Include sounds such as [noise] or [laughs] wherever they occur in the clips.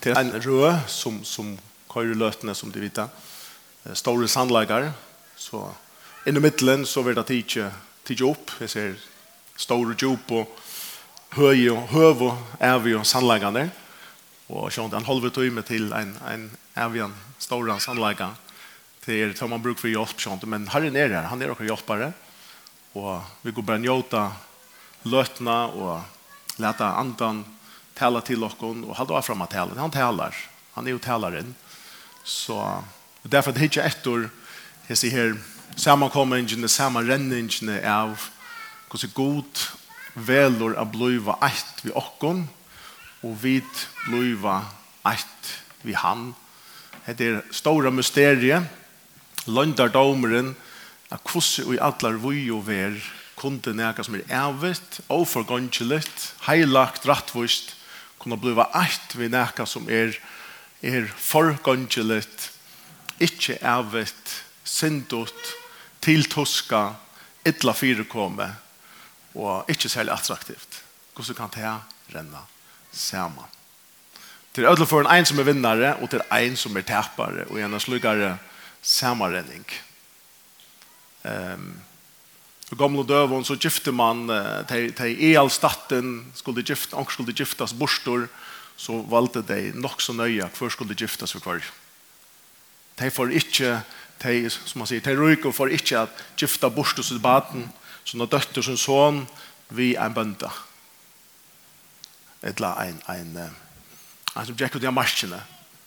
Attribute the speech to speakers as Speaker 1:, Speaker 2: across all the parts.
Speaker 1: til en rød som, som køyre løtene, som de vet. Store sandleggere. Så inn i midtelen så vil det tidsje, tidsje opp. Jeg ser store djup og høy og høv og evig og sandlagene. Og sånn, han holder tøyme til en, en evig og store sandleggere. Det er det man bruker for hjelp, sånn. Men herren er her, han er også hjelpere. Og vi går bare njøte løtene og lete andan tala til okkon og halda fram at tala. Han talar. Han er jo talaren. Så därför det hittar ett år jeg sier her sammankommningen, sammanrenningen av hvordan så god velor att bliva ett vi okkon og vid bliva ett vi han. Det er stora mysterier. Löndardomeren att hvordan vi allar vi jo ver kunde neka som er ävet, oforgåndkjelligt, heilagt, rattvist, kunna bliva eit vi nekka som er, er forgåndjelit, ikkje evet, sindot, tiltuska, ytla fyrekome, og ikkje særlig attraktivt. Hvordan kan det renna saman? Til ødel for en som er vinnare, og til ein som er tapare, og en slugare samarrenning. Um, i gamla dövon så gifte man till till elstatten skulle gifta och skulle giftas borstor så valde de nog så nöja för skulle giftas för kvar. De får inte de som man säger de ryker får inte att gifta borstor så baden, så när dotter som son vi en bönda. Ett la en en som alltså Jacob de marschna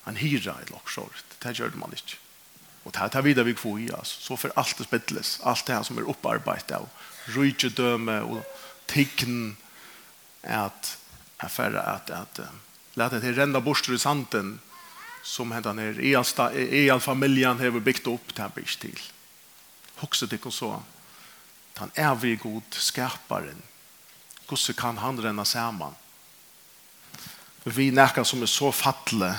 Speaker 1: en hyra i locksort. Det gjorde man inte. Och det tar vidare vi får i oss. Så för allt det spettles, allt det här som är upparbetat och rydgedöme och tecken att affära att att låta det rända bort ur santen som hända ner i alsta i all familjen har byggt upp det her bist till. Huxa det och så. Han är vi god skaparen. Hvordan kan han renna samman. Vi näkar som är så fattle,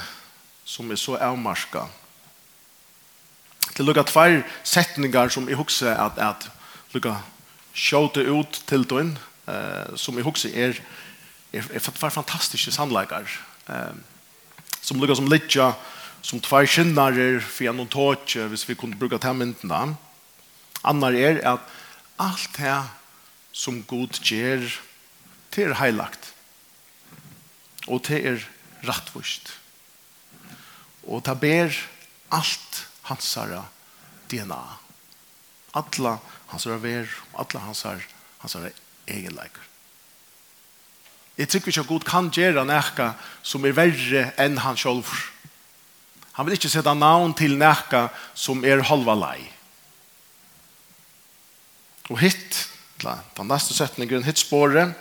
Speaker 1: som är så avmarskade til lukka tvær setningar som jeg husker at, at lukka sjåte ut til døgn, uh, som jeg husker er, er, er tvær fantastiske sannleikar, uh, som lukka som litja, som tvær skinnarer, for gjennom tåkje, hvis vi kunne bruka temminten da. Annar er at alt det som god gjer, til er heilagt. Og til er rattvust. Og det ber alt hansara DNA. Alla hansara ver, alla hansar, hansara egenleikar. Jeg tykker ikke at Gud kan gjøre nækka som er verre enn han selv. Han vil ikke sette navn til nækka som er halva lei. Og hitt, den neste setningen, hitt spåret,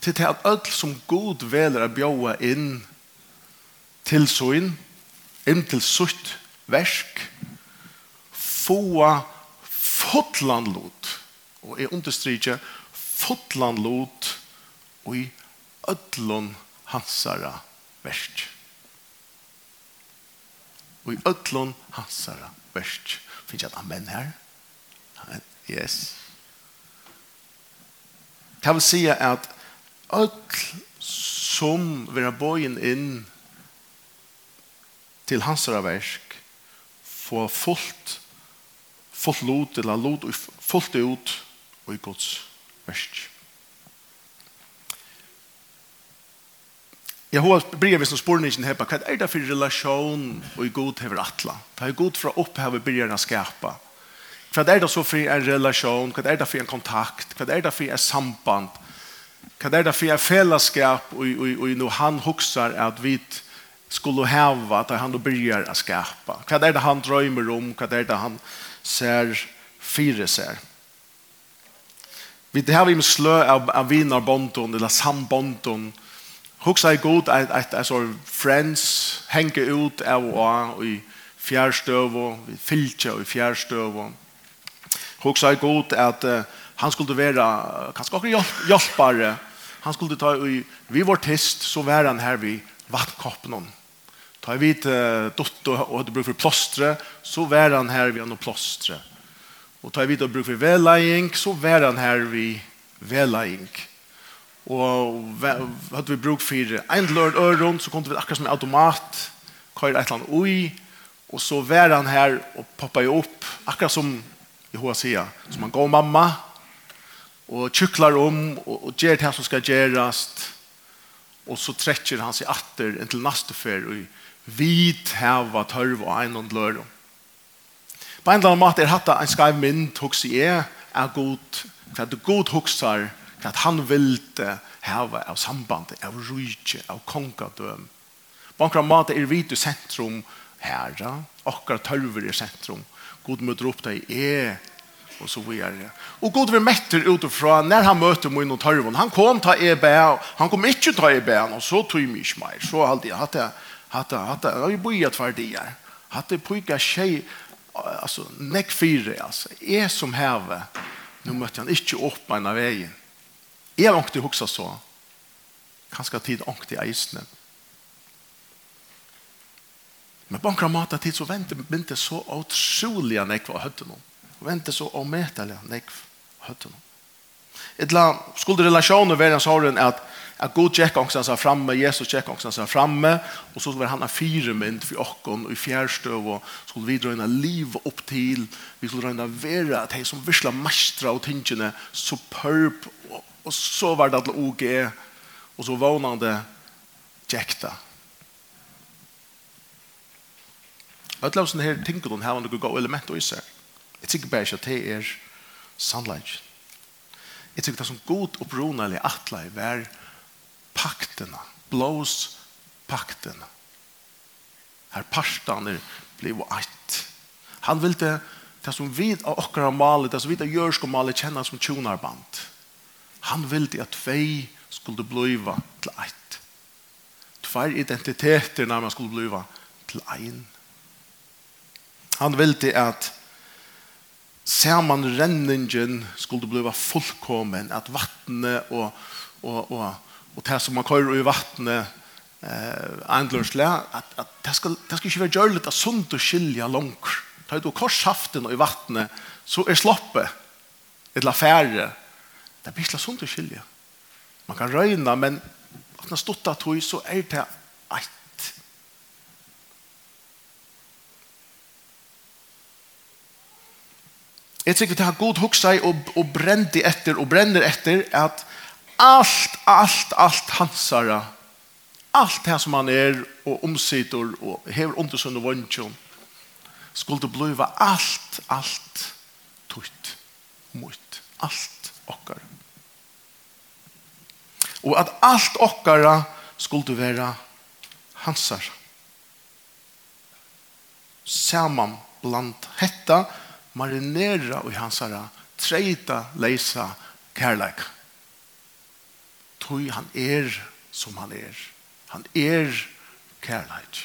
Speaker 1: til til at alt som Gud veler å bjåa inn til søgn, inn til sutt versk få fotland lot og jeg understryker fotland lot og i ödlon hansara versk og i ödlon hansara versk finnes jeg et amen her? Yes. Det vil si at ödl som vi har bøyen inn til hansara versk få fullt fullt lot eller lot fullt ut og i Guds versk. Jeg har brevet noen spørningen her på hva er det for relasjon og i god hever atla? Det er god fra opphavet begynner å skapa. Hva er det så for en relasjon? Hva er det for en kontakt? Hva er det for en samband? Hva er det for en fellesskap? Og, og, og, og når han hokser at vi skulle hava at han då börjar att skapa. Vad är det han drömmer om? Vad är det han ser fyra ser? Vi det har vi med slö av, av vinar bonton eller sambonton. Huxa är god att att alltså friends hänga ut av och i fjärstöv och vi filcha och i fjärstöv. Huxa är god att uh, han skulle vara kanske också hjälpare. Han skulle ta i vi var test så var han här vi vattkoppen Ta vi uh, dott og hadde bruk for plåstre, så var han her vi noe plåstre. Og ta vi og bruk for vedlegging, så var han her vi vedlegging. Og hadde vi bruk for en lørd øron, så kom det akkurat som en automat, køyre et eller annet ui, og så var han her og poppa jo opp, akkurat som i hva sier, som han går mamma, og tjuklar om, og, og gjør det som skal gjøres, og så trekker han seg atter til neste fer, og vit hava tørv og ein og lørum. På en eller annen måte er hatt en skrev mynd hos i er, er god, hva du god hoksar, hva han vil det hava av sambandet, av rujtje, av kongadøm. På en eller annen måte er vi til sentrum herra, akkar tørver i sentrum. God møter opp deg er, og så videre. Og god vil metter utifra når han møter min og tørven. Han kom ta EBA, han kom ikke ta EBA, og så tog jeg mye mer. Så alltid hatt jeg Hatta hatta jag er bojar två dagar. Hatta pojka tjej alltså neck fyra alltså är som häve. Nu mötte han inte upp på av vägen. är har inte huxat så. Kanske tid ångt i isen. Men på en tid så väntar inte så otroliga nekva hötte hötten. Och väntar så omätaliga nekva av hötten. Ett land, skulle relationer vara en att At god tjekk angsten seg framme, Jesus tjekk angsten seg framme, og så var han en fire mynd for åkken, og i fjærstøv, og skulle vi drøyne liv opp til, vi skulle drøyne være at de som virkelig mestra og tingene, superb, og, og så var det alle OG, og så vånande tjekta. Alle av sånne her tingene, her var noen gode element i seg. Jeg tykker bare ikke at det er sannleggen. Jeg tykker det er som god opprona eller atle var paktene, blås pakterna. Här parstaner jo eit. Han ville det, det som vid av okkara malet, det som vi av görska malet kjenner som tjonarband. Han ville det att vi skulle bliva til eit. Tvær identiteter når man skulle bliva til ein. Han vill det saman renningen skulle bliva fullkommen, at vattnet og, og, og og det som man kører i vattnet eh anglers lä att att det ska det ska ju vara görligt att sunt och skilja långt. Ta du korshaften och i vattnet så är sloppe ett la färre. Det blir så sunt och skilja. Man kan röjna men att när stotta tog så är det ett. Jeg tycker det har god huxa och og brände efter och bränner efter att allt, allt, allt hansara. Allt det som han er og omsitter og hever undersund og vondtjon skulle bliva allt, allt tutt, mot, allt okkar. Og at allt okkara skulle være hansar. Saman bland hetta marinera og hansara treita leisa kærleika tog han er som han er. Han er kærleik.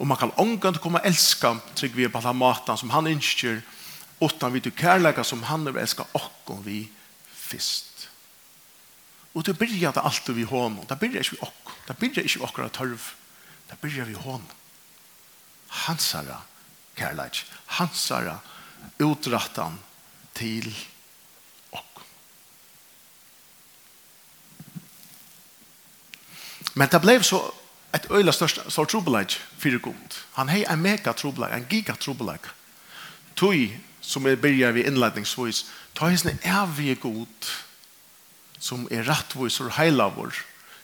Speaker 1: Og man kan omgang til komme elska trygg vi på den maten som han innskjer, utan vi til kærlighet som han vil elska okken vi fyrst. Og det byrja det alt vi hånden. Det byrja ikke vi okk. Det byrja ikke vi okker tørv. Det byrja vi hånden. Hansara kærleik, Hansara utrattan til kærlighet Men det blev så ett öjla störst sort trobelag för god. Han hej en mega trobelag, en giga trobelag. Tui som är börjar vid inledningsvis, ta hisne en evig god som är rättvis och heilavor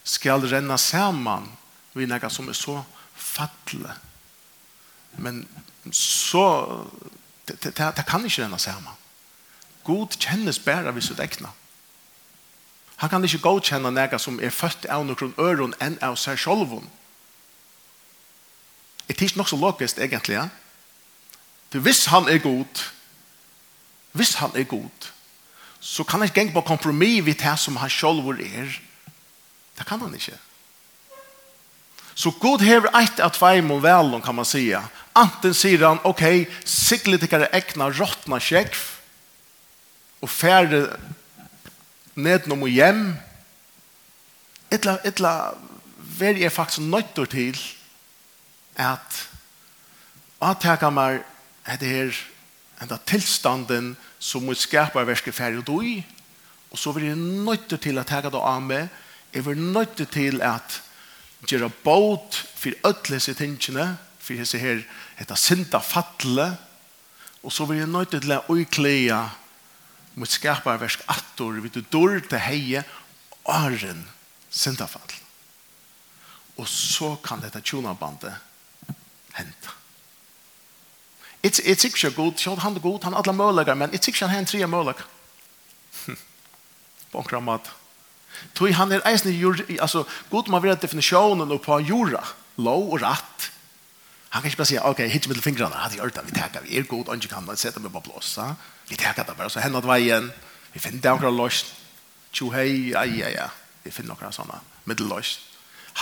Speaker 1: skall renna samman vi något som är så fattle. Men så det, det, det kan inte renna samman. God kännes bara vid sitt äckna. Mm. Han kan ikke godkjenne noe som er født av noen øron enn av seg selv. Det er ikke nok så logisk egentlig. Ja? For hvis han er god, hvis han er god, så kan han ikke gjenge på kompromis ved det som han selv er. Det kan han ikke. Så god hever eit av tveim og velom, kan man sija. Anten sier han, ok, siklet ikkare ekna råttna, sjekv, og færre ned om og hjem, etla, etla, vær jeg faktisk nøytter til at at jeg avtaka meg dette her, enda tilstanden som må skapa verske ferdig og doi, og så vil jeg nøytter til at tega det av meg, jeg vil nøytter til at gjøre båt for ødelig tingene, for jeg ser her, etter sinta fattle, og så vil jeg nøytter til at øykleia om et skaparversk attor vid du dår til heie åren syndafall. Og så kan dette tjonabandet hente. It's it's ikke god, sjøl han er god, han alle mølager, men it's ikke han tre mølager. På kramat. Tui han er eisne i altså god man vet definisjonen på jorda, lov og rett. Han kan ikke bare si, ok, hit med fingrene, hadde jeg hørt det, vi takker, vi er god, og ikke kan sette meg på blåsa. Ja? Vi tar det bare, så hendet veien, vi finner det akkurat løst, tjo hei, ja, ja, ja, vi finner akkurat sånne, middelløst.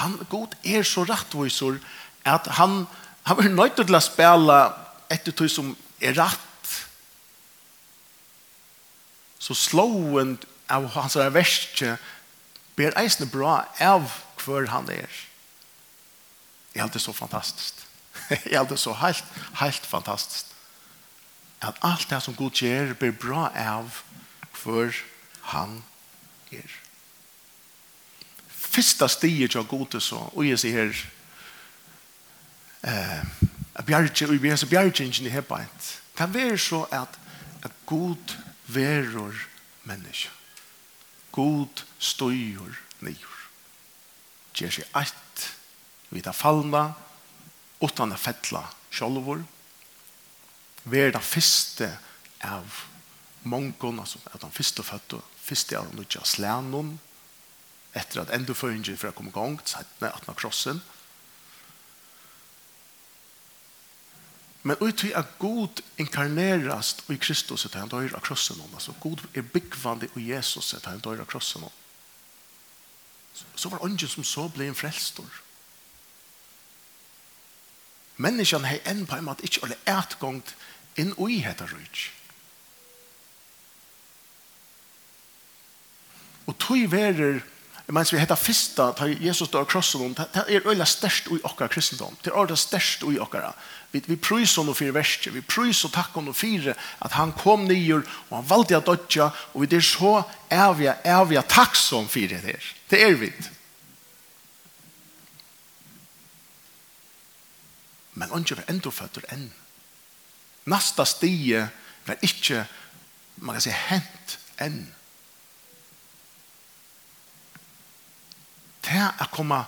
Speaker 1: Han, god, er så rettviser at han, han var nødt til å spille etter tog som er rett. Så slåen av hans verste ber eisende bra av hver han er. Det er alltid så fantastisk. Det [laughs] er alltid så helt, helt fantastisk at alt det som Gud gjør blir bra av for han er. Fyrsta stiget av Gud er så, og jeg sier her, eh, bjergje, og jeg sier bjergjengjen i hebbeint, kan være så at, at Gud verur menneske. God støyer nyer. Gjer seg eit, vi tar fallna, utan a fettla sjolvor, være den første av mongon, altså av den første fødte, første av nødja slænon, etter at enda føringen for å komme i gang, settene, at den krossen. Men ut til at god inkarneres i Kristus etter han dør av krossen, altså god er byggvandig i Jesus etter han dør av krossen. Så var ånden som så ble en frelstor. Menneskene har enn på en måte ikke alle etgångt inn i hetta rujtj. Og tog verer, jeg mens vi hetta fyrsta, ta Jesus da krossen, det er øyla størst i okkar kristendom, det er øyla størst i okkara. Vi, vi prøys honom fyrir verset, vi prøys og takk honom fyrir at han kom nyer, og han valgte at dodja, og vi er så evige, evige takksom fyrir det her. Det er vi. Men han er enda føtter enn. Nasta stige var ikke, man kan si, hent enn. Det er å komme,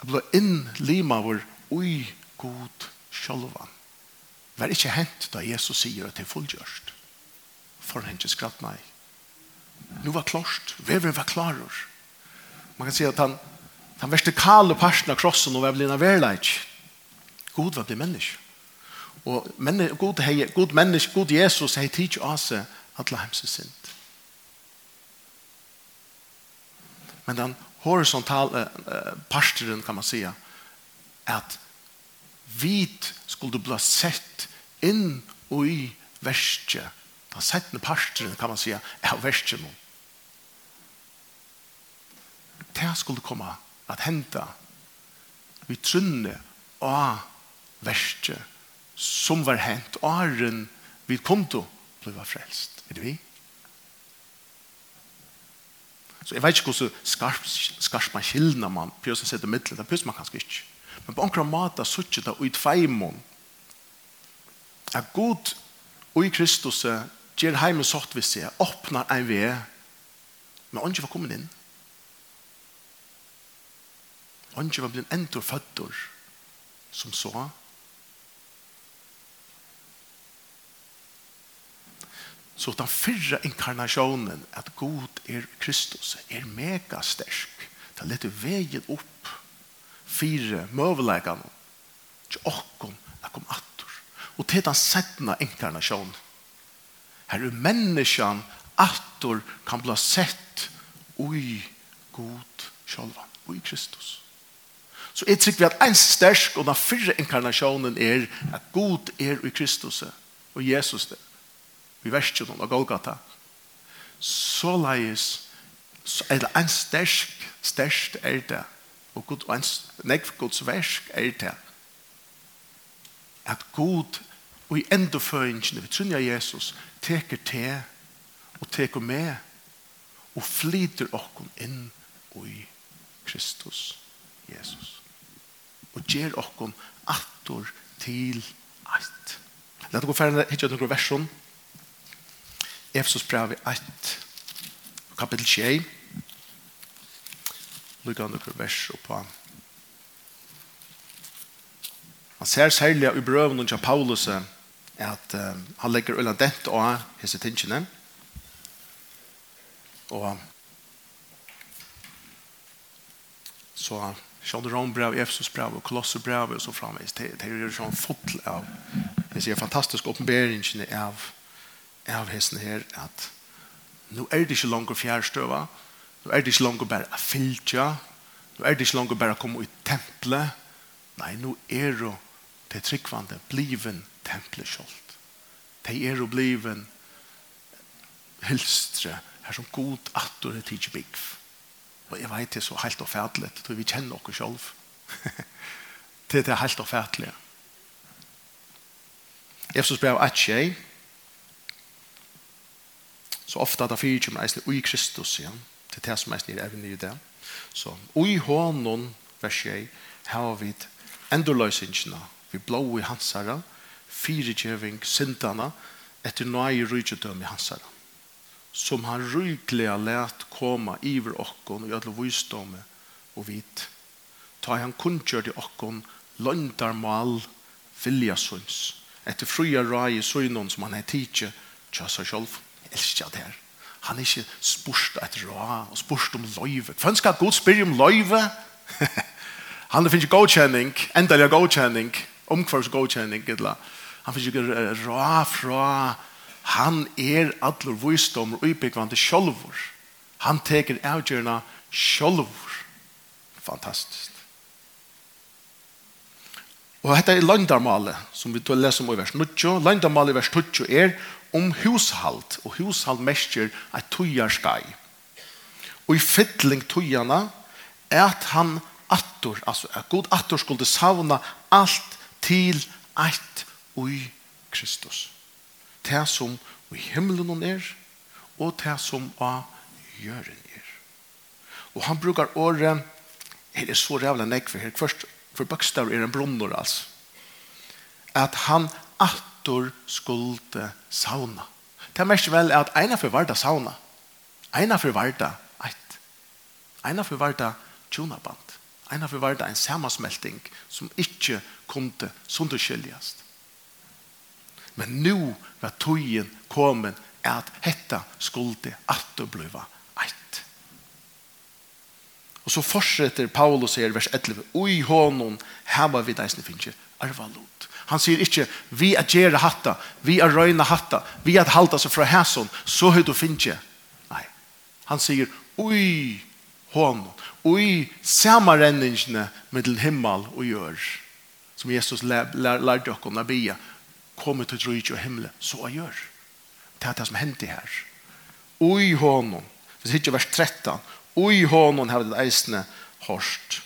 Speaker 1: å bli innlima vår ui god sjølvan. Det er ikke hent da Jesus sier at det er fullgjørst. For han ikke skratt nei. Nu var klart, veveren var klarer. Man kan si at han, han verste parten av krossen og var blina verleik. God var blei menneske. Og menne, god, hei, god menneske, god Jesus, hei tidsi at alle hemse sint. Men den horisontale uh, pastoren, kan man si, at vit skulle bli sett inn og i verset. Den settende pastoren, kan man si, er verset nå. Det skulle komme at henta vi trunne av verset som var hent åren vi kom til ble var frelst. Er det vi? Så jeg vet ikke hvordan skarp, skarp man skildner man på pjøsen sitter middelen, det pjøsen man kanskje ikke. Men på omkring maten sitter det ut feimon at god og i Kristus gjør heimen sånn vi ser, åpner en vei men ånden var kommet inn. Ånden var blitt endur føtter som så Så den fyrre inkarnationen, at god er Kristus, er mega sterk. Det er litt veien opp. Fire møvelegene. Ikke åkken, er kom atter. Og til den settende inkarnationen. Her er menneskene atter kan bli sett ui god sjølven ui Kristus. Så jeg trykker vi at en sterk og den fyrre inkarnationen er at god er ui Kristus og Jesus det vi verste noen av Golgata, så leies, eller en stersk, stersk er det, og, god, og en nekv gods versk er det, at god, og i endoføringen, vi tror Jesus, teker te, og teker med, og flyter okken inn i Kristus, Jesus. Og gjør okken attor til alt. Lad å gå ferdig, hittet noen versjon, Efesus brev 1, kapitel 21, lukka noen vers oppa. Han ser særlig i brøven av Paulus at um, han legger ulla dent av hese tingene. Og så Sjån det brev, Efsos brev og Kolosser brev og så framvis. Det, det er jo sånn fotl av. Det er fantastisk åpenberingen av av hesten her at nå er det ikke langer fjærstøva, nå er det ikke langer bare å fylte, nå er det ikke langer bare å komme i tempelet, nei, nå er det til tryggvande bliven tempelet selv. Det er det bliven helstre, her som god attor er tidsi bygg. Og jeg vet det så helt og fædlet, tror vi kjenner oss selv. [laughs] det er helt og fædlet. Efsos brev 1, så ofta da fyrir kjummer eisne ui Kristus ja, til det som eisne er evne i det. Så ui hånden, vers 1, har vi endurløysingene, vi blå i hansara, fyrir kjeving sintana, etter nøye rydgjødøm i hansara, som han rydgelig har lært koma iver okkon og gjødle vysdomme og vit. Ta han kunngjør i okkon løndarmal viljasunds, etter fria rai i søgnon som han er tidsi tja seg sjolv elsker det her. Han er ikke spurt et rå, og spurt om løyve. Hvem skal Gud spørre om løyve? [laughs] han finner ikke godkjenning, endelig godkjenning, omkværs godkjenning, eller han finner ikke rå fra han er allar visdom og utbyggvande sjolvor. Han teker avgjørna sjolvor. Fantastisk. Og dette er landarmalet, som vi leser om i vers 9. Landarmalet i vers 20 er om hushalt, og hushalt mestjer et tøyarskai. Og i fytling tøyana er at han attor, altså at god attor skulle savna alt til eit ui Kristus. Det som i himmelen er, og det som av gjøren er. Og han brukar året, det er så rævla nekve, her først, for bøkstav er en brunner, altså. At han attor atur skulde sauna. Det er mest vel at ena for varda sauna. Ena for varda eit. Eina forvarta tjonaband. for varda en samansmelting som ikkje kunde sunderskiljast. Men nu var tøyen kommet at hetta skulde atur bliva eit. Og så fortsetter Paulus her vers 11. Ui honom hava vi deisne finnje arva lot. Han sier ikke, vi er gjerra hatta, vi er røyna hatta, vi er halda seg fra hæson, så høy du finnje. Nei. Han sier, ui, hon, ui, samarrenningene med til himmel og gjør. Som Jesus lærte dere om Nabia, kommer til drøyke og himmel, så gjør. Det er det som hendte her. Ui, hon, vi sier ikke vers 13, ui, hon, det eisne, hårst.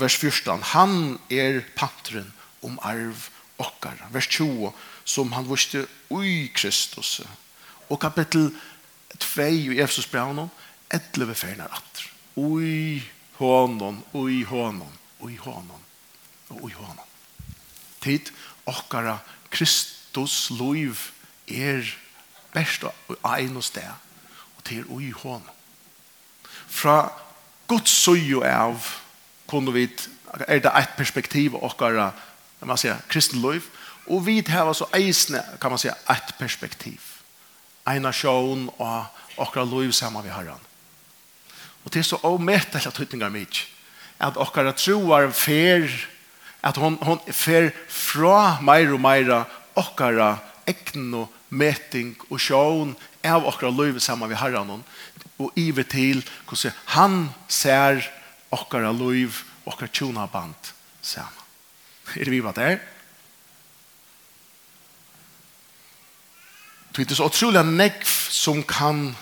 Speaker 1: Vers 14, han er pantren, om arv okkar. Vers 20, som han vurste ui Kristus. Og kapittel 2 i Efesus braunon, etle vi fernar atter. Ui honom, ui honom, ui honom, og ui honom. Tid, okkara Kristus loiv er best og ein og sted, og til ui honom. Fra Guds søyo av, kunne vi, er det et perspektiv okkara när man säger kristenliv och vi har så eisne kan man säga ett perspektiv. En nation och och liv samman vi Herren och det är så omättligt att hytningar mig att och att troar fer att hon hon fer fra mer och mer och ekno meting och sjön av och liv samman vi Herren och iver till hur han ser och liv och tjona band samman Er det vi var der? Det er så utrolig nekv som kan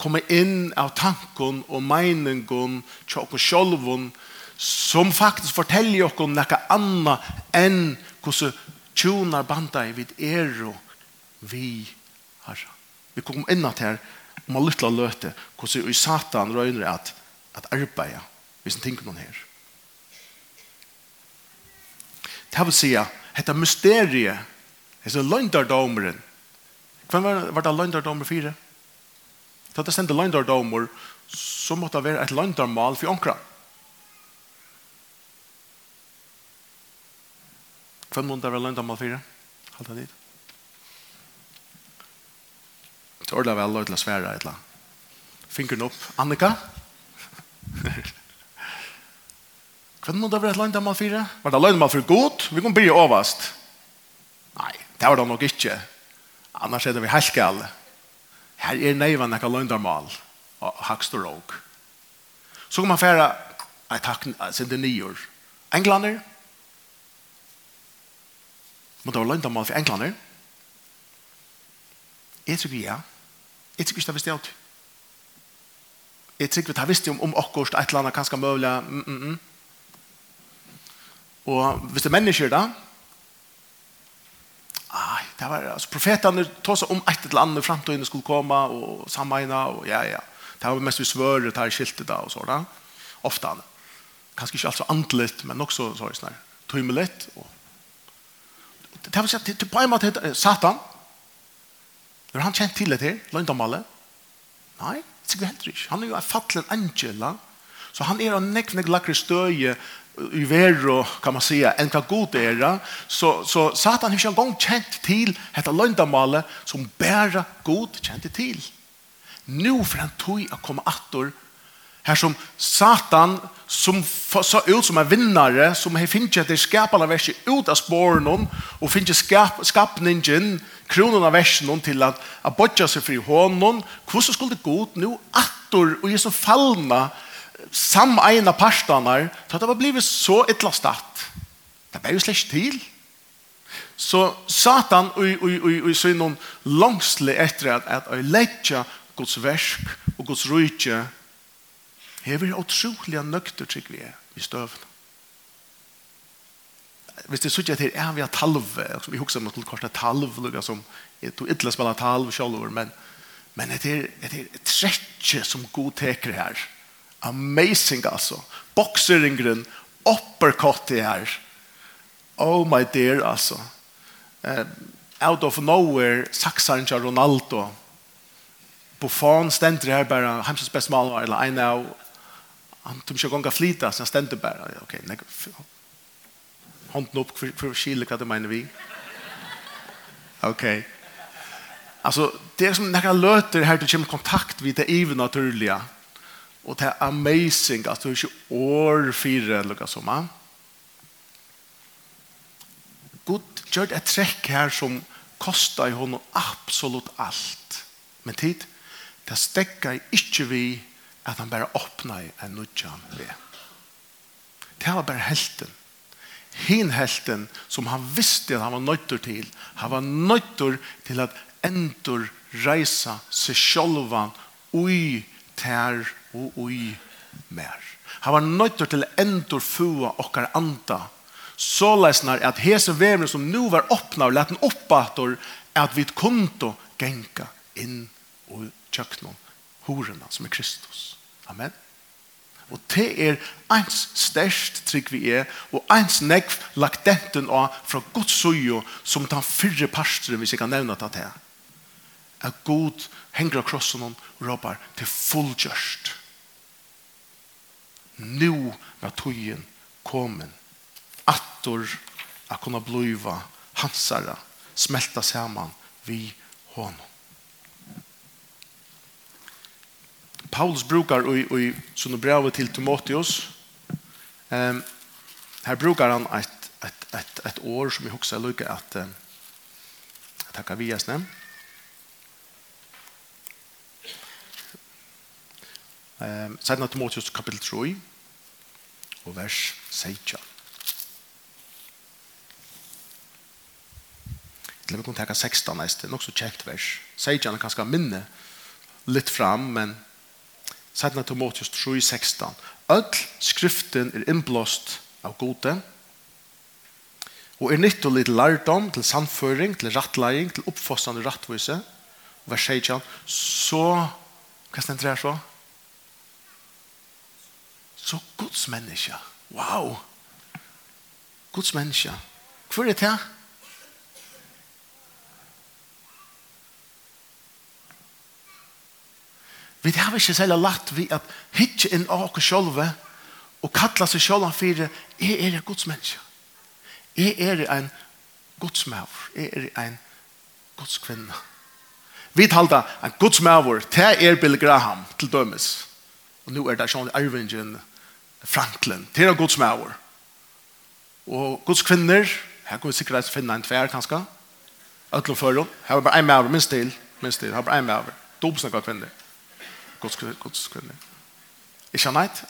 Speaker 1: komme inn av tanken og meningen til oss selv som faktisk forteller oss noe annet enn hvordan tjoner bandet vid er og vi har. Vi kommer inn at her om å lytte og løte hvordan i satan røyner at, at arbeide hvis en tenker noen her. Det vil si, dette mysteriet, disse løgndardomeren, hvem var, var det løgndardomer fire? Da det sendte løgndardomer, så måtte det være et løgndarmal for ånkra. Hvem måtte det være løgndarmal fire? Halt det dit. Så ordentlig var jeg løgndarmal svære et eller annet. Fingeren opp. Annika? [laughs] Hva er det være et løgndamal fire? Var det løgndamal for god? Vi kan bli overast. Nei, det var det nok ikke. Annars er det vi helskall. Her er neivan ekka løgndamal og hakst og råg. Så kan man færa Nei, takk, sin det nyår. Englander. Må det være løgndamal for englander. Jeg tror ja. Jeg tror ikke det visste jeg alt. Jeg tror ikke det visste om, om akkurat et eller annet kanskje mulig. Mm, Mm -mm. Og hvis det er mennesker da, ah, det var, altså, profetene tog seg om et eller annet fremtøyene skulle komme, og sammeina, og ja, ja. Det var mest vi svører, det er skiltet da, og så da. Ofte han. Kanskje ikke alt så andelig, men også, så er det sånn, tøymelig, og det var sett til på en måte Satan. Når han kjent til det her, løgndomale. Nei, det sikkert heller ikke. Han er jo en fattelig angela Så han är en nekv nekv lakre stöje i vero kan man säga en hva god er så så satan har ikke en gång känt till detta löndamale som bära god kände till. Nu för han tog att komma attor här som satan som så ut som en vinnare som har finnit att det verset alla ut av spåren och finnit skap, skapningen kronan av versen til att att botja fri hånden hvordan skulle det gå nu attor och är så fallna sameina parstanar, så det var blivit så ytla statt. Det var jo slett til. Så Satan og, og, og, og så er noen langsle etter at at att lägga Guds versk og Guds rujtje hever utrolig nøkter trygg vi er i støvn. Hvis det sier til er vi har talve, vi husker om at noe kortet talv, som jeg tog ytterligere spiller talve selv, men, men det er, det er trekje som god teker her. Amazing altså. Boxeringren, uppercut det här. Oh my dear altså. Uh, out of nowhere, Saxan Ronaldo. Buffon ständer här bara, hemskt best målvakt eller en av han tog sig gånga flita så han ständer bara. Okej, okay, nej. Handen upp för, för Chile, vad det menar vi? Okej. Okay. Alltså, det är som några löter här du kommer kontakt vid det är naturliga. Og det er amazing at du ikke år fire enn lukket som han. God gjør et trekk her som kostar i honom absolutt alt. Men tid, det stekker ikke vi at han bare åpner en nødjan ved. Det var bare helten. Hin helten som han visste at han var nøytter til. Han var nøytter til at endur reisa seg sjolvan ui tær og ui mer. Han var nøytter til endur fua okkar anda så lesnar at hese vevne som nu var åpna og leten oppator at vi kunto genka inn og tjøknon horena som er Kristus. Amen. Og det er eins størst trygg vi er, og eins negv lagt denten av fra Guds søyo som den fyrre pastoren, hvis jeg kan nevne det til. At God henger av krossen og råper til fullgjørst nu var tøyen komen attor at kunna bliva hansara smelta saman vi honom. Paulus brukar i, i sånne brevet til Timotheus. Um, her brukar han et, et, et, et år som jeg husker lykke at, uh, han kan vies nevnt Um, Sætna Timotius kapitel 3 og vers 16. Eller vi kunne tenke 16 næst, nok så kjekt vers. 16 er kanskje minne litt fram, men Sætna Timotius 3, 16. Øll skriften er innblåst av gode, og er nytt og litt lærdom til samføring, til rattlæring, til oppfossende rattvise. Vers 16. Så, hva stender det her så? Så Guds menneske. Wow! Guds menneske. Hvor er det her? Vi har ikke selv lagt vi at hitje inn av oss selv og kalla seg selv for jeg er en Guds menneske. Jeg er en Guds maver. Jeg er en Guds kvinne. Vi talte en Guds maver. til er Bill Graham til dømes. Og nå er det sånn arvingen Franklin, til av Guds mauer. Og Guds kvinner, her kan vi sikkert finne en tvær, kanskje. Øtlo dem. her var bare en mauer, minst til, minst til, her var bare en mauer. Dobsnakka kvinner. Guds, Guds kvinner. Ikke annet?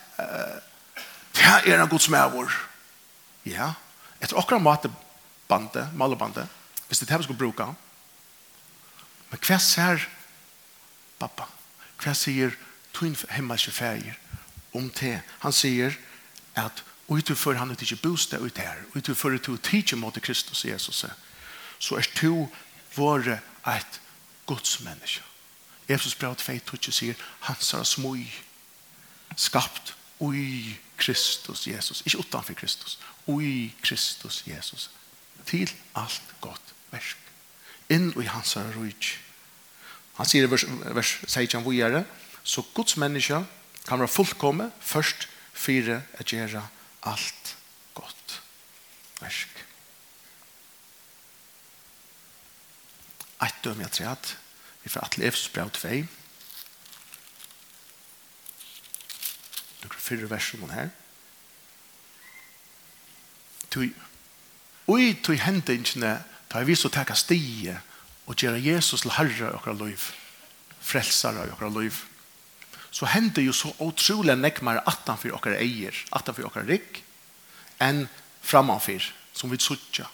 Speaker 1: Det er en Guds mauer. Ja, etter akkurat matebandet, malebandet, hvis det er det vi skal bruke. Men hva ser pappa? Hva sier tog hemmelse fæger? om te. Han sier at utiför han er inte bostad ut här. Utiför att du tidsje mot Kristus Jesus. Så är du våre ett godsmänniska. Jesus brev 2.12 sier han sa smoj skapt ui Kristus Jesus. Ikke utanför Kristus. Ui Kristus Jesus. Till allt gott versk. Inn i hans rujtj. Han sier i vers, vers 16 vujare så Guds människa kan være fullkomme først fire å gjøre alt godt. Værsk. Eit døm jeg treat. Vi får atle evs brev 2. Nukker fyrre versjonen her. Tui, ui tui hendingene tar vi så teka stie og gjøre Jesus til herre i liv. Frelsare i okra liv. Frelsare i okra liv så hender jo så otrolig nekmere atan for dere eier, atan for dere rikk, enn framanfyr, som vi suttja,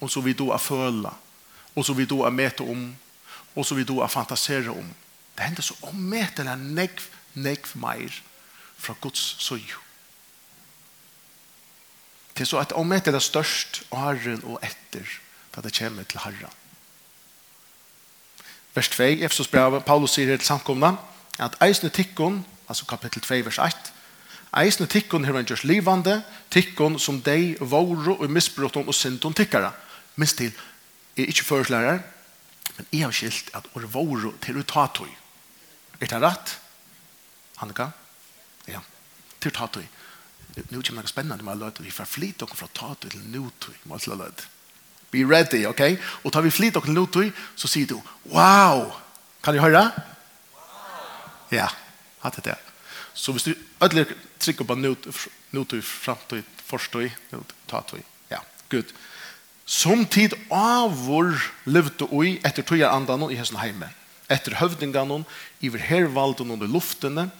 Speaker 1: og som vi då er føla, og som vi då er mete om, og som vi då er fantasera om. Det hender så ommetelig nekv, nekv meir fra Guds søyo. Det er så at ommetelig størst åren og etter, da det kommer til herren. Vers 2, Efesos brev, Paulus sier til samkomna, at eisne tikkun, altså kapittel 2, vers 1, eisne tikkun her han gjørs livande, tikkun som dei våro og misbrotten og syndon tikkara. Minst til, er ikke førslærer, men jeg har skilt at or våro til utatoi. Er det rett? Annika? Ja, til utatoi. Nu kommer det spennende med løyde. Vi får flit dere fra tatoi til nutoi. Må jeg løte. Be ready, ok? Og tar vi flit dere til nutoi, så sier du, wow! Kan du høre? Wow! Ja, hatt det. Så hvis du ødelig trykker på nåtøy, framtøy, forstøy, tatøy, ja, gud. Som tid av vår levde oi etter tøyer andan i hessen heime, etter høvdingan iver hervalden og i luftene,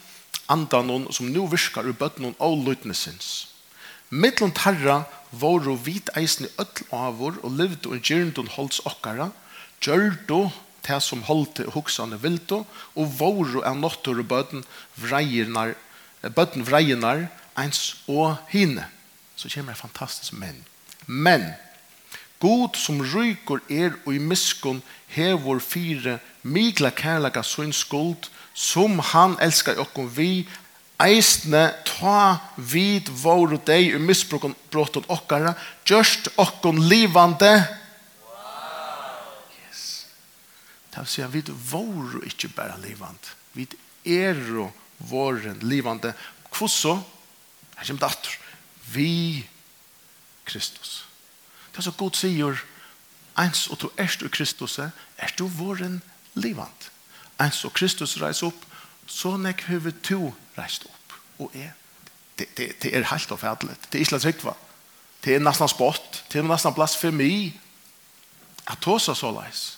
Speaker 1: andan som nu virkar ur bøtten og løytnesins. Mittlen tarra vår og vit eisen i ødel av vår og levde og gjernton holds okkara, gjørdo det som holdt og hoksene og voru av nottur og bøten vreinar, bøtten vreinar ens og hine. Så kommer det fantastisk men. Men, God som ryker er og i miskun hevor fire migla kærlega sin skuld som han elskar okkom vi eisne ta vid vår og deg i misbrokken brottet okkara gjørst okkon livande Det vil si at vi var ikke bare livand. Vi er og våren livande. Hvordan? her kommer det atter, vi Kristus. Det er så god sier, ens og to erst og Kristus, er du våren livant. Ens og Kristus reis opp, så nek høver to reist opp. Og er, det, det, det er helt og fædlet. Det er ikke slik sikkert. Det er nesten spott. Det er nesten blasfemi. At tåsa så leis.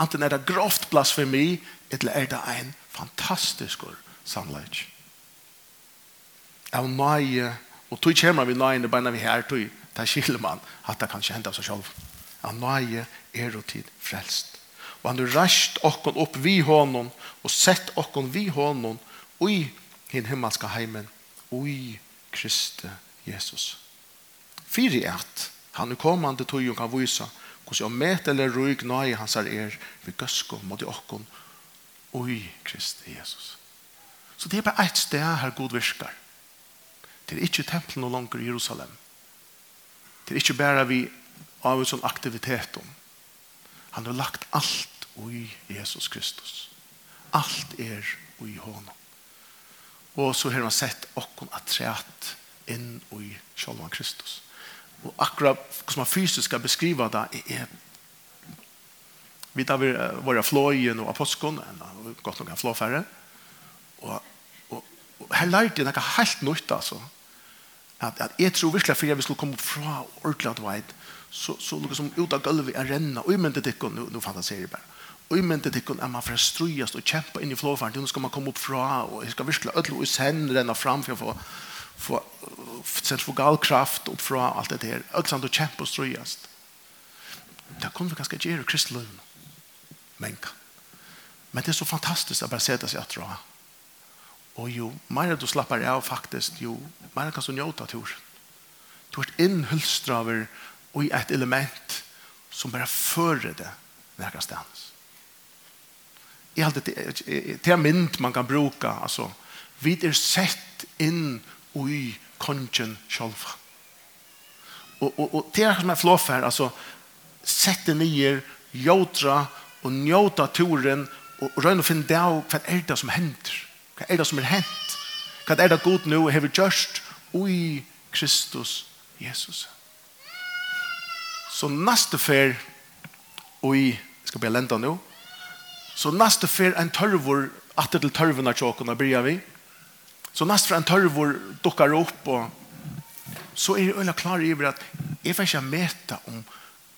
Speaker 1: Anten er det grovt blasfemi, eller er det en fantastisk sannleik. Av nøye, og tog kommer vi nøyene bare vi her, tog, der skiller man at det kanskje av seg selv. Av nøye er og tid frelst. Og han har rast okken opp vi hånden, og sett okken vi hånden, ui hin himmelska heimen, ui Kristi Jesus. Fyri at han er kommande tog og kan vise og så met eller røyk nøye hans er er vi gøsko mot okkon. Oi Kristi Jesus. Så det er bare et sted her god virkar det er ikke tempelen og langer i Jerusalem. Det er ikke bare vi av en sånn aktivitet om. Han har lagt alt oi Jesus Kristus. Alt er oi honom. Og så har han sett okkon atreat inn oi Shalom Kristus. Og akkurat hvordan man fysisk skal beskrive det er, er vi tar våre fløyen og apostkon, godt nok en flåfærre, og, og, og her lærte jeg noe helt nytt, altså. At, at jeg tror virkelig, at jeg skulle komme fra ordentlig at veit så, så noe som ut av gulvet er renna, og i mente det ikke, nå, nå fantaserer jeg bare, og i mente det ikke, er man for å strøyast og kjempe inn i flåfæren. Nå skal man komme opp fra, og jeg skal virkelig ødelig og sende renna fram for å få få sett få gal kraft upp från allt det här. Öksamt och kämpa och ströjast. Det kommer vi ganska göra i kristlöven. Men, men det är så fantastiskt att bara sätta sig att dra. Och jo, mer du slappar av faktiskt, jo, mer kan du njuta tur. Du är inhulstraver och i ett element som bara före det någonstans. Jag har det är mynd man kan bruka alltså vi är sett in ui kongen sjálva. Og, og, og det er som er flott her, altså, sette nyer, jodra og njóta turen og, røyne å finne det av hva er det som hender? Hva er det som er hent? Hva er det god nå har vi gjørst ui Kristus Jesus? Så neste fer ui, skal be lenda nå, så neste fer en tørvor, atter til tørvene tjokken, og blir vi, Så näst för en törvor dukkar upp och så är det ölla klar i att jag får inte mäta om,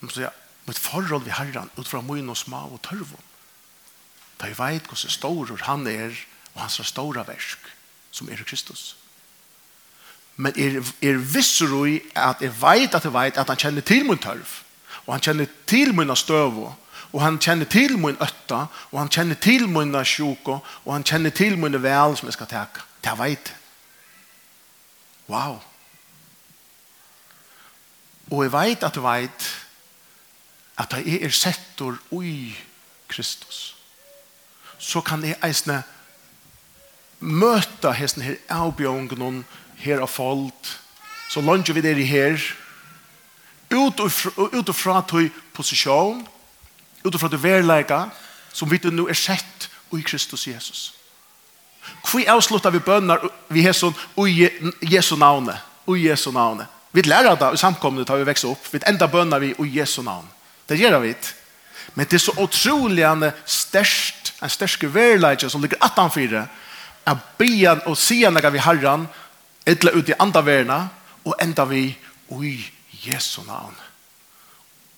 Speaker 1: om så jag, mitt förhåll vid herran utifrån min och små och törvor. Da jeg vet hvordan stor han er, og hans stora versk, som er Kristus. Men er, er visser i at jeg vet at jeg vet at han kjenner til min tørv, og han kjenner til min støv, og han kjenner til min øtta, og han kjenner til min sjuk, og han kjenner til min vel som jeg skal teka. Det vet Wow. Og jeg vet at jeg vet at jeg er settor ui Kristus. Så kan jeg eisne møte hesten her avbjørngen her av folk så langt vi der i her ut og fra, ut og fra tøy posisjon ut og fra verleika som vi nu er sett ui Kristus Jesus. Hvor avslutta vi bønner vi hesson ui Jesu navne? ui Jesu navne. Vi lærer det i samkomne tar vi vekst opp. Vi enda bønner vi ui Jesu navn. Det gjør vi ikke. Men det er så utrolig en størst, en størst verleidje som ligger 18-4. er byen og sian vi herran, etter ut i andre verna, og enda vi i Jesu navn.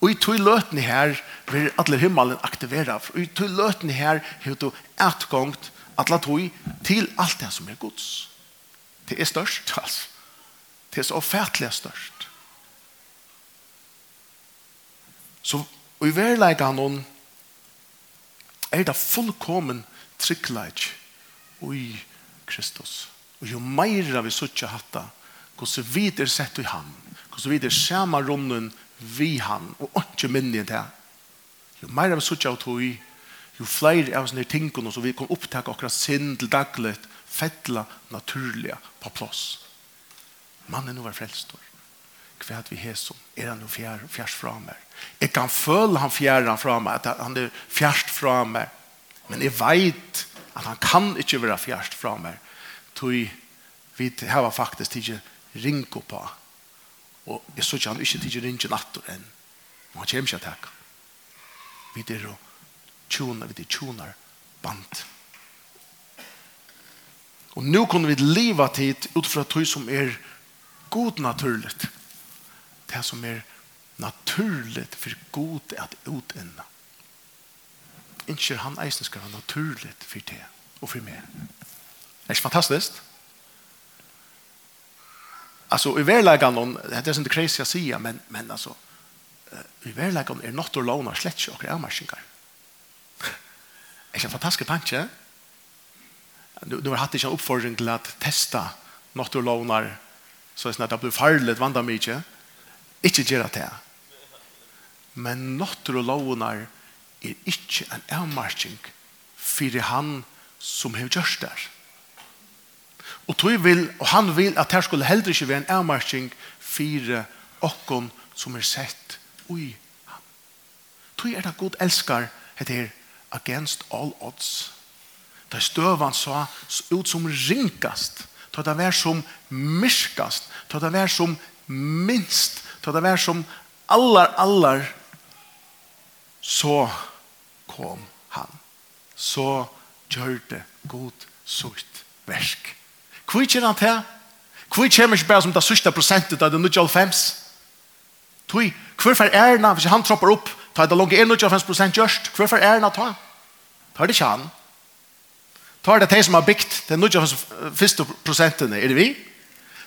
Speaker 1: Og i tog løtene her vil alle himmelen aktivera. Og i tog løtene her har du etgångt atla tog til alt det som er gods. Det er størst, [laughs] altså. Det er så fætlig størst. Så i verleik av noen er det fullkommen tryggleik i Kristus. Og jo meira vi suttja hatta, hvordan vi er sett i ham, hvordan vi er samarrunnen vi han, og ikke minnig det. Jo meira vi suttja hatt i jo flere av sånne tingene som vi kan opptake akkurat sinn til daglig, fettla, naturliga på plass. Mannen var frelstor. Hva vi har som? Er han jo fjær, fjærs fra meg? Jeg kan føle han fjær fra meg, at han er fjärst fra meg. Men jeg vet at han kan ikke være fjärst fra meg. Tøy, vi har faktisk ikke ringt på. Og jeg så ikke han ikke tidlig ringer natter enn. Men han kommer ikke til. Vi er jo tjoner, vi tjoner band. Og nu kunne vi leva tid utifra tog som er god naturligt. Det som er naturligt for god at utinna. Ikke han eisen skal være naturligt for det og for meg. Det er ikke fantastisk? Alltså i verkligheten det är inte crazy att säga men men alltså i verkligheten är något att låna släcka och är maskinkar er ikke en fantastisk tanke. Du, du har hatt ikke en oppfordring til å teste noe du låner, så det er det blir farlig vant av mye. Ikke gjøre det. Men noe du låner er ikke en avmarsking for han som har gjort det. Og, vil, og han vil at her skulle heller ikke være en avmarsking for okken som er sett ui han. Tog er det god elskar heter against all odds. Da støvan sa ut som ringast, da det var som myrkast, da det var som minst, da det var som allar, allar, så kom han. Så gjør det god sutt versk. Hvor kjenner han til? Hvor kommer ikke bare som det sørste prosentet av det 95? Tui, hvorfor er det, hvis han tropper opp, tar det langt 91 prosent gjørst, hvorfor er det ta? tar det ikke han. Tar det de som har bygd den nødja første prosentene, er det vi?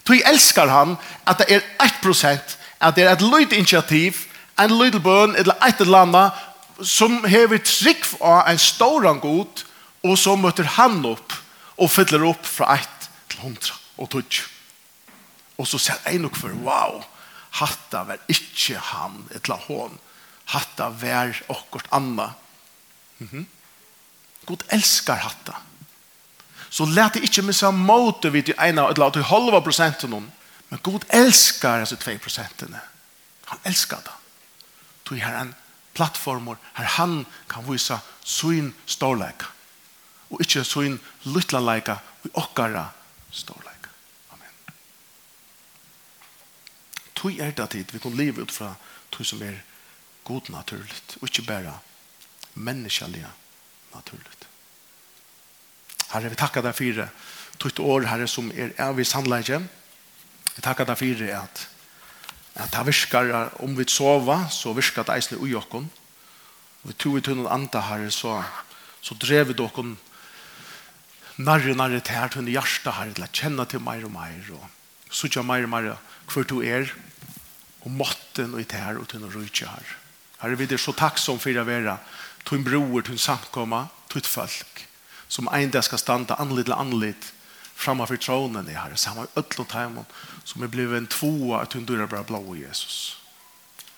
Speaker 1: Tui elskar han at det er 1 prosent, at det er et løyt initiativ, en løyt bøn, eller et eller annet, som hever trygg av en ståran god, og så møter han opp, og fyller opp fra 1 til 100 og 20. Og så ser en nok for, wow, hatta var ikke han, et la hånd, hatta var okkort anna. Mhm. Mm God elskar hatta. Så lät det inte missa mot vid ena eller att du halva procenten om. Men God elskar alltså 2 procenten. Han elskar det. Du har en plattform här han kan visa sin storlek. Och inte sin lilla lika och åkara storlek. Amen. Tog är det tid vi kan leva ut fra tog som är god naturligt och inte bara människaliga naturligt. Herre, vi takkar deg for det. Tutt år, Herre, som er av i sannleggje. Vi takkar deg for det at at det virkar, om vi sova, så virkar det eisne ui okkon. Og vi tog i tunnen anda, Herre, så, så drev vi dokkon nærre, nærre til her, tunne hjärsta, Herre, til å kjenne til meir og meir, og sutja meir og meir hver du er, og måtten og i her, og tunne rujtja, Herre. Herre, vi er så takksom for å være tunn broer, tunn samkomma, tunn folk som en dag skal stande anlitt til anlitt framför tronen i Herre. med øtlo teimen, som är blevet en tvåa att undra bara blå i Jesus.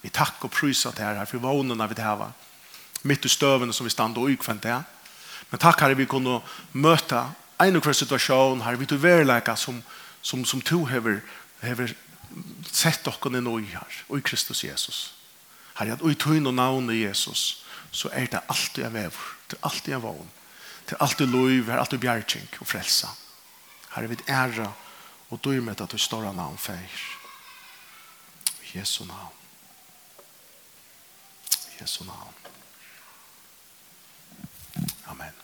Speaker 1: Vi tack och prysar til Herre för vånene vi täva. Mitt i stöven som vi stande och ukvendt det. Men takk Herre vi kunde möta en och hver situasjon Herre. Vi tog verleika som, som, som to hever, hever sett och kunde nå i her, Och i Kristus Jesus. Herre att och i tog och i Jesus så er det alltid en vävor. Det er alltid en vån til alt i lov, her alt i bjergjeng og frelsa. Her er vi æra og dyrmet at du står av navn feir. Jesu navn. Jesu navn. Amen.